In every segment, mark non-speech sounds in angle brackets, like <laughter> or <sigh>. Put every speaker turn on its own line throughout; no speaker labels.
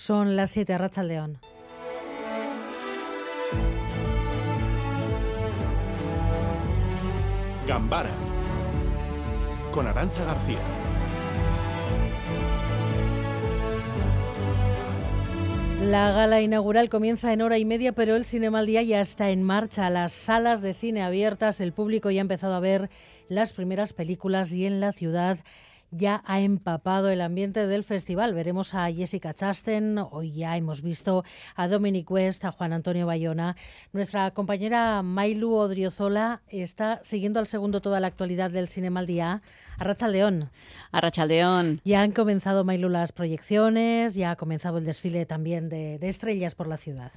Son las 7 Racha León.
Gambara con Arancha García.
La gala inaugural comienza en hora y media, pero el Cinema al Día ya está en marcha. Las salas de cine abiertas, el público ya ha empezado a ver las primeras películas y en la ciudad ya ha empapado el ambiente del festival. Veremos a Jessica Chastain, hoy ya hemos visto a Dominic West, a Juan Antonio Bayona. Nuestra compañera Mailu Odriozola está siguiendo al segundo toda la actualidad del Cinema al Día. Arracha León.
Arracha León.
Ya han comenzado, Mailu, las proyecciones, ya ha comenzado el desfile también de, de estrellas por la ciudad.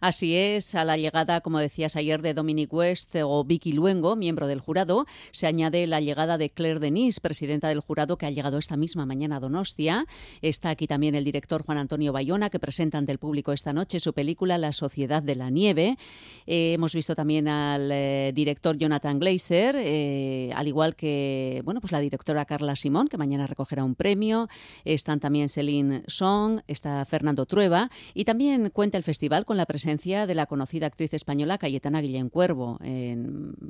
Así es, a la llegada, como decías ayer, de Dominic West o Vicky Luengo, miembro del jurado, se añade la llegada de Claire Denis, presidenta del jurado, que ha llegado esta misma mañana a Donostia. Está aquí también el director Juan Antonio Bayona, que presenta ante el público esta noche su película La Sociedad de la Nieve. Eh, hemos visto también al eh, director Jonathan Glazer, eh, al igual que bueno, pues la directora Carla Simón, que mañana recogerá un premio. Están también Celine Song, está Fernando Trueba y también cuenta el festival con la presencia de la conocida actriz española Cayetana Guillén Cuervo.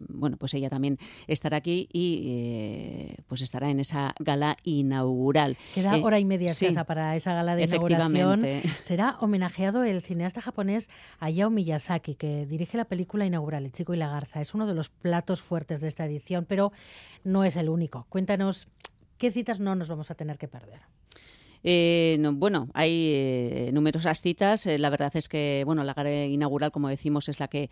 bueno, pues ella también estará aquí y pues estará en esa gala inaugural.
Queda eh, hora y media para esa gala de inauguración. Será homenajeado el cineasta japonés Hayao Miyazaki, que dirige la película inaugural El chico y la garza. Es uno de los platos fuertes de esta edición, pero no es el único. Cuéntanos qué citas no nos vamos a tener que perder.
Eh, bueno, hay eh, numerosas citas. Eh, la verdad es que, bueno, la gala inaugural, como decimos, es la que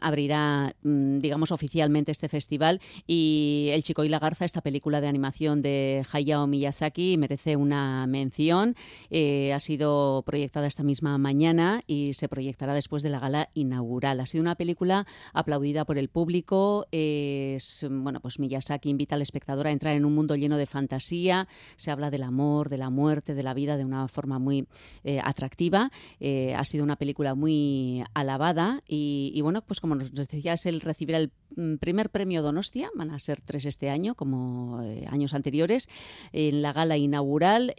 abrirá, mm, digamos, oficialmente este festival. Y El Chico y la Garza, esta película de animación de Hayao Miyazaki, merece una mención. ha sido proyectada esta misma mañana y se proyectará después de la gala inaugural. Ha sido una película aplaudida por el público. Es, bueno, pues Miyazaki invita al espectador a entrar en un mundo lleno de fantasía. Se habla del amor, de la muerte, de la vida de una forma muy eh, atractiva. Eh, ha sido una película muy alabada y, bueno, pues como nos decías, él recibirá el mm, primer premio Donostia, van a ser tres este año, como eh, años anteriores, en la gala inaugural,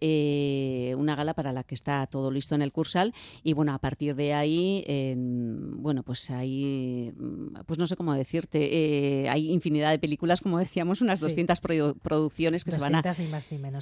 una gala para la que está todo listo en el Cursal y bueno, a partir de ahí, bueno, pues hay, mm, pues no sé cómo decirte, hay infinidad de películas, como decíamos, unas 200 producciones que se van a,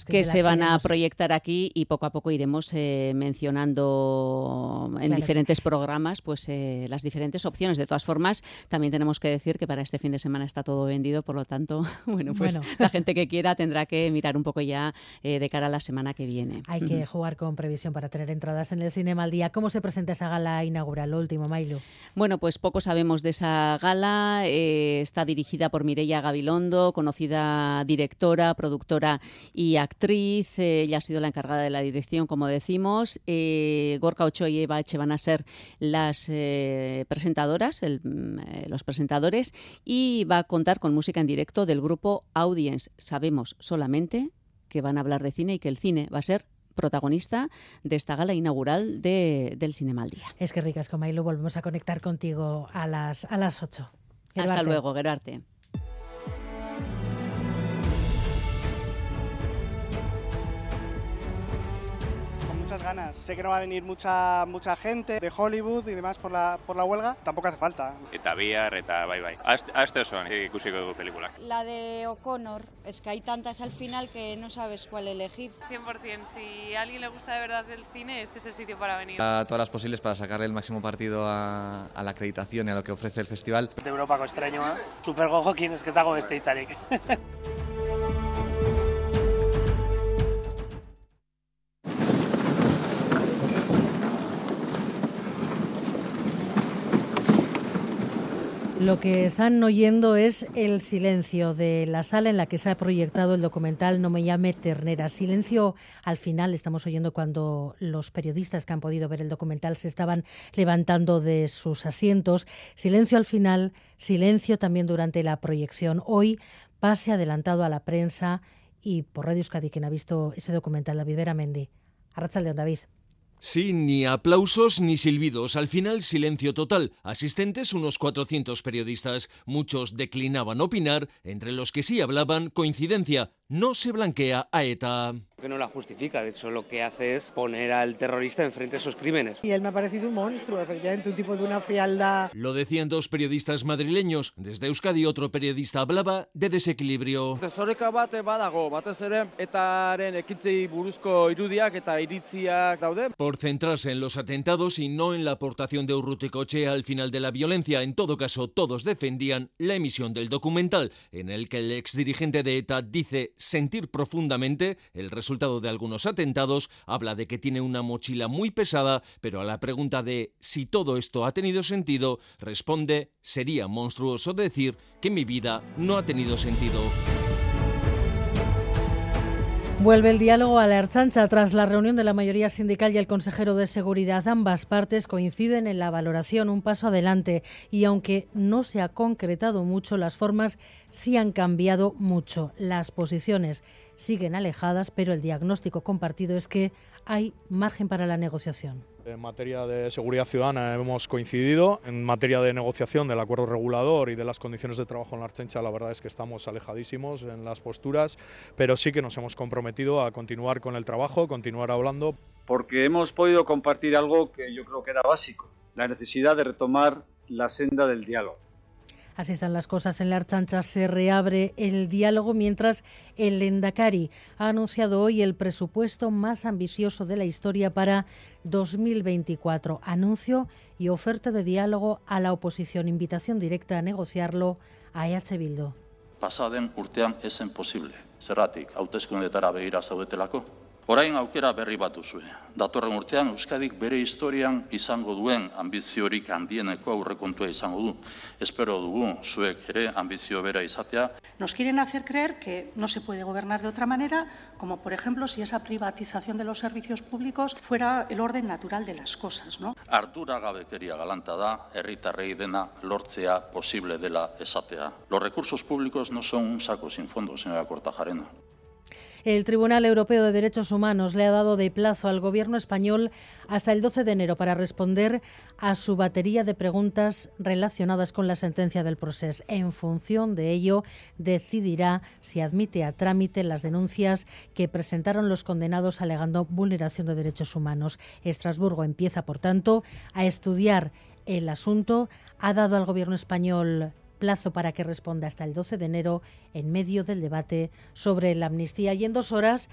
que, se van a proyectar aquí y poco a poco iremos eh, mencionando en diferentes programas pues eh, las diferentes opciones. De todas formas, también tenemos que decir que para este fin de semana está todo vendido, por lo tanto, <laughs> bueno, pues la gente que quiera tendrá que mirar un poco ya eh, de cara a la semana que viene.
Hay que jugar con previsión para tener entradas en el Cinema al Día. ¿Cómo se presenta esa gala inaugural, lo último, Mailu?
Bueno, pues poco sabemos de esa gala. está dirigida por Mireia Gabilondo, conocida directora, productora y actriz. ella ha sido la encargada de la dirección, como decimos. Eh, Gorka Ochoa y Eva Eche van a ser las eh, presentadoras, mm, eh, los presentadores, y va a contar con música en directo del grupo Audience. Sabemos solamente que van a hablar de cine y que el cine va a ser protagonista de esta gala inaugural de, del Cinema al Día.
Es que ricas, lo volvemos a conectar contigo a las, a las 8.
Hasta luego, Gerarte.
Muchas ganas. Sé que no va a venir mucha mucha gente de Hollywood y demás por la, por la huelga. Tampoco hace falta.
Eta bihar, eta bai bai. Aste osoan ikusiko dugu película.
La de O'Connor. Es que hay tantas al final que no sabes cuál elegir.
100%. Si a alguien le gusta de verdad el cine, este es el sitio para venir.
A todas las posibles para sacarle el máximo partido a, a la acreditación y a lo que ofrece el festival.
De Europa extraño, ¿eh? Super gojo, ¿quién es que está con este Italic? <laughs>
Lo que están oyendo es el silencio de la sala en la que se ha proyectado el documental No me llame ternera. Silencio al final, estamos oyendo cuando los periodistas que han podido ver el documental se estaban levantando de sus asientos. Silencio al final, silencio también durante la proyección. Hoy pase adelantado a la prensa y por Radio Euskadi, quien ha visto ese documental, David Veramendi. Arrachaldeón, David.
Sí, ni aplausos ni silbidos. Al final, silencio total. Asistentes, unos 400 periodistas. Muchos declinaban opinar, entre los que sí hablaban, coincidencia. no se blanquea a ETA
que no la justifica, de hecho lo que hace es poner al terrorista enfrente de sus crímenes.
Y él me ha parecido un monstruo, efectivamente, un tipo de una frialdad.
Lo decían dos periodistas madrileños. Desde Euskadi otro periodista hablaba de desequilibrio.
Desoreka bate badago, batez ere, etaren ekitzei buruzko irudiak eta iritziak daude.
Por centrarse en los atentados y no en la aportación de Urruticoche al final de la violencia, en todo caso todos defendían la emisión del documental, en el que el exdirigente de ETA dice sentir profundamente el resultado resultado de algunos atentados, habla de que tiene una mochila muy pesada, pero a la pregunta de si todo esto ha tenido sentido, responde, sería monstruoso decir que mi vida no ha tenido sentido.
Vuelve el diálogo a la Erchancha tras la reunión de la mayoría sindical y el consejero de Seguridad. Ambas partes coinciden en la valoración, un paso adelante. Y aunque no se ha concretado mucho, las formas sí han cambiado mucho. Las posiciones siguen alejadas, pero el diagnóstico compartido es que hay margen para la negociación.
En materia de seguridad ciudadana hemos coincidido. En materia de negociación del acuerdo regulador y de las condiciones de trabajo en la Archencha, la verdad es que estamos alejadísimos en las posturas, pero sí que nos hemos comprometido a continuar con el trabajo, continuar hablando.
Porque hemos podido compartir algo que yo creo que era básico, la necesidad de retomar la senda del diálogo.
Así están las cosas en la Archancha. Se reabre el diálogo mientras el Endacari ha anunciado hoy el presupuesto más ambicioso de la historia para 2024. Anuncio y oferta de diálogo a la oposición. Invitación directa a negociarlo a EH Bildu.
Pasaden urtean. Zerratik, begira zaudetelako? Orain aukera berri bat duzue. Datorren urtean Euskadik bere historian izango duen ambiziorik handieneko aurrekontua izango du. Espero dugu zuek ere ambizio bera izatea.
Nos quieren hacer creer que no se puede gobernar de otra manera, como por ejemplo si esa privatización de los servicios públicos fuera el orden natural de las cosas, ¿no?
Ardura gabekeria galanta da, herritarrei dena lortzea posible dela esatea. Los recursos públicos no son un saco sin fondo, señora Cortajarena.
El Tribunal Europeo de Derechos Humanos le ha dado de plazo al Gobierno español hasta el 12 de enero para responder a su batería de preguntas relacionadas con la sentencia del proceso. En función de ello, decidirá si admite a trámite las denuncias que presentaron los condenados alegando vulneración de derechos humanos. Estrasburgo empieza, por tanto, a estudiar el asunto. Ha dado al Gobierno español plazo para que responda hasta el 12 de enero en medio del debate sobre la amnistía. Y en dos horas,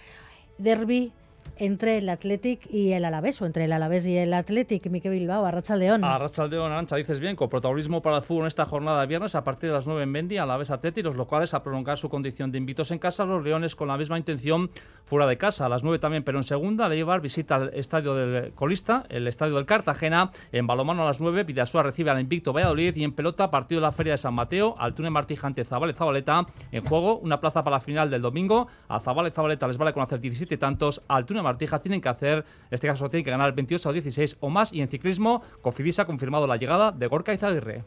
Derby entre el Athletic y el Alavés, o entre el Alavés y el Athletic, Mique Bilbao, Arrachaldeón.
Arrachaldeón, Arancha, dices bien, con protagonismo para el fútbol en esta jornada de viernes a partir de las 9 en Bendi, Alavés Athletic, los locales a prolongar su condición de invitos en casa, los Leones con la misma intención fuera de casa, a las 9 también, pero en segunda, llevar visita al estadio del colista, el estadio del Cartagena, en balomano a las 9, Vidasúa recibe al invicto Valladolid y en pelota, partido de la Feria de San Mateo, Altune Martija ante Zabale Zabaleta, en juego, una plaza para la final del domingo, a Zabale Zabaleta les vale con hacer 17 tantos, Altune Martija tienen que hacer, en este caso tiene que ganar 28 o 16 o más. Y en ciclismo, Cofidis ha confirmado la llegada de Gorka Izaguirre.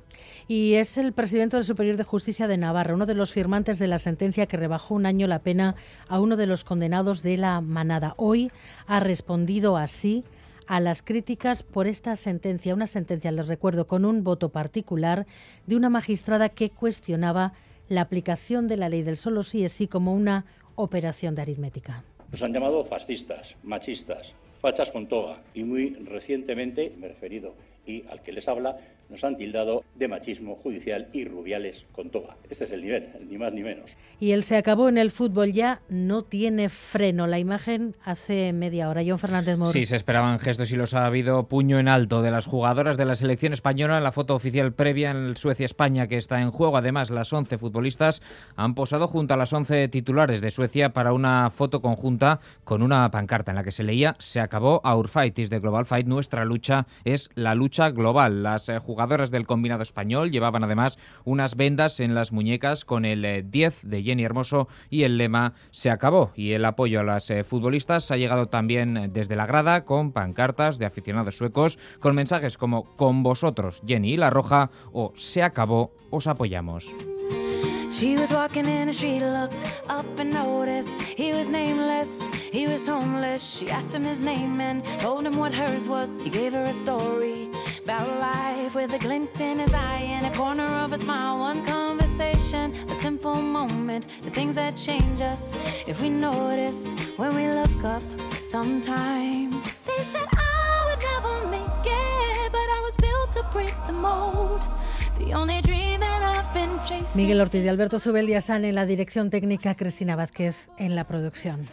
Y es el presidente del Superior de Justicia de Navarra, uno de los firmantes de la sentencia que rebajó un año la pena a uno de los condenados de la manada. Hoy ha respondido así a las críticas por esta sentencia, una sentencia, les recuerdo, con un voto particular de una magistrada que cuestionaba la aplicación de la ley del solo sí es sí como una operación de aritmética.
Nos han llamado fascistas, machistas, fachas con toga y muy recientemente, me he referido y al que les habla, nos han tildado de machismo judicial y rubiales con toga. Este es el nivel, ni más ni menos.
Y él se acabó en el fútbol ya, no tiene freno. La imagen hace media hora. John Fernández Moro.
Sí, se esperaban gestos y los ha habido puño en alto de las jugadoras de la selección española en la foto oficial previa en Suecia-España que está en juego. Además, las 11 futbolistas han posado junto a las 11 titulares de Suecia para una foto conjunta con una pancarta en la que se leía se acabó Our Fight is the Global Fight. Nuestra lucha es la lucha global. Las jugadoras jugadoras del combinado español llevaban además unas vendas en las muñecas con el 10 eh, de Jenny Hermoso y el lema se acabó. Y el apoyo a las eh, futbolistas ha llegado también desde la grada con pancartas de aficionados suecos con mensajes como con vosotros Jenny y la Roja o se acabó, os apoyamos. She was walking in looked up and noticed he was nameless, he was homeless. She asked him his name and told him what hers was. He gave her a story.
About life with a glint in his eye and a corner of a smile. One conversation, a simple moment, the things that change us if we notice when we look up sometimes. They said I would never make it, but I was built to break the mold. The only dream that I've been chasing.
Miguel Ortiz y Alberto Subeldia están en la dirección técnica, Cristina Vázquez en la producción.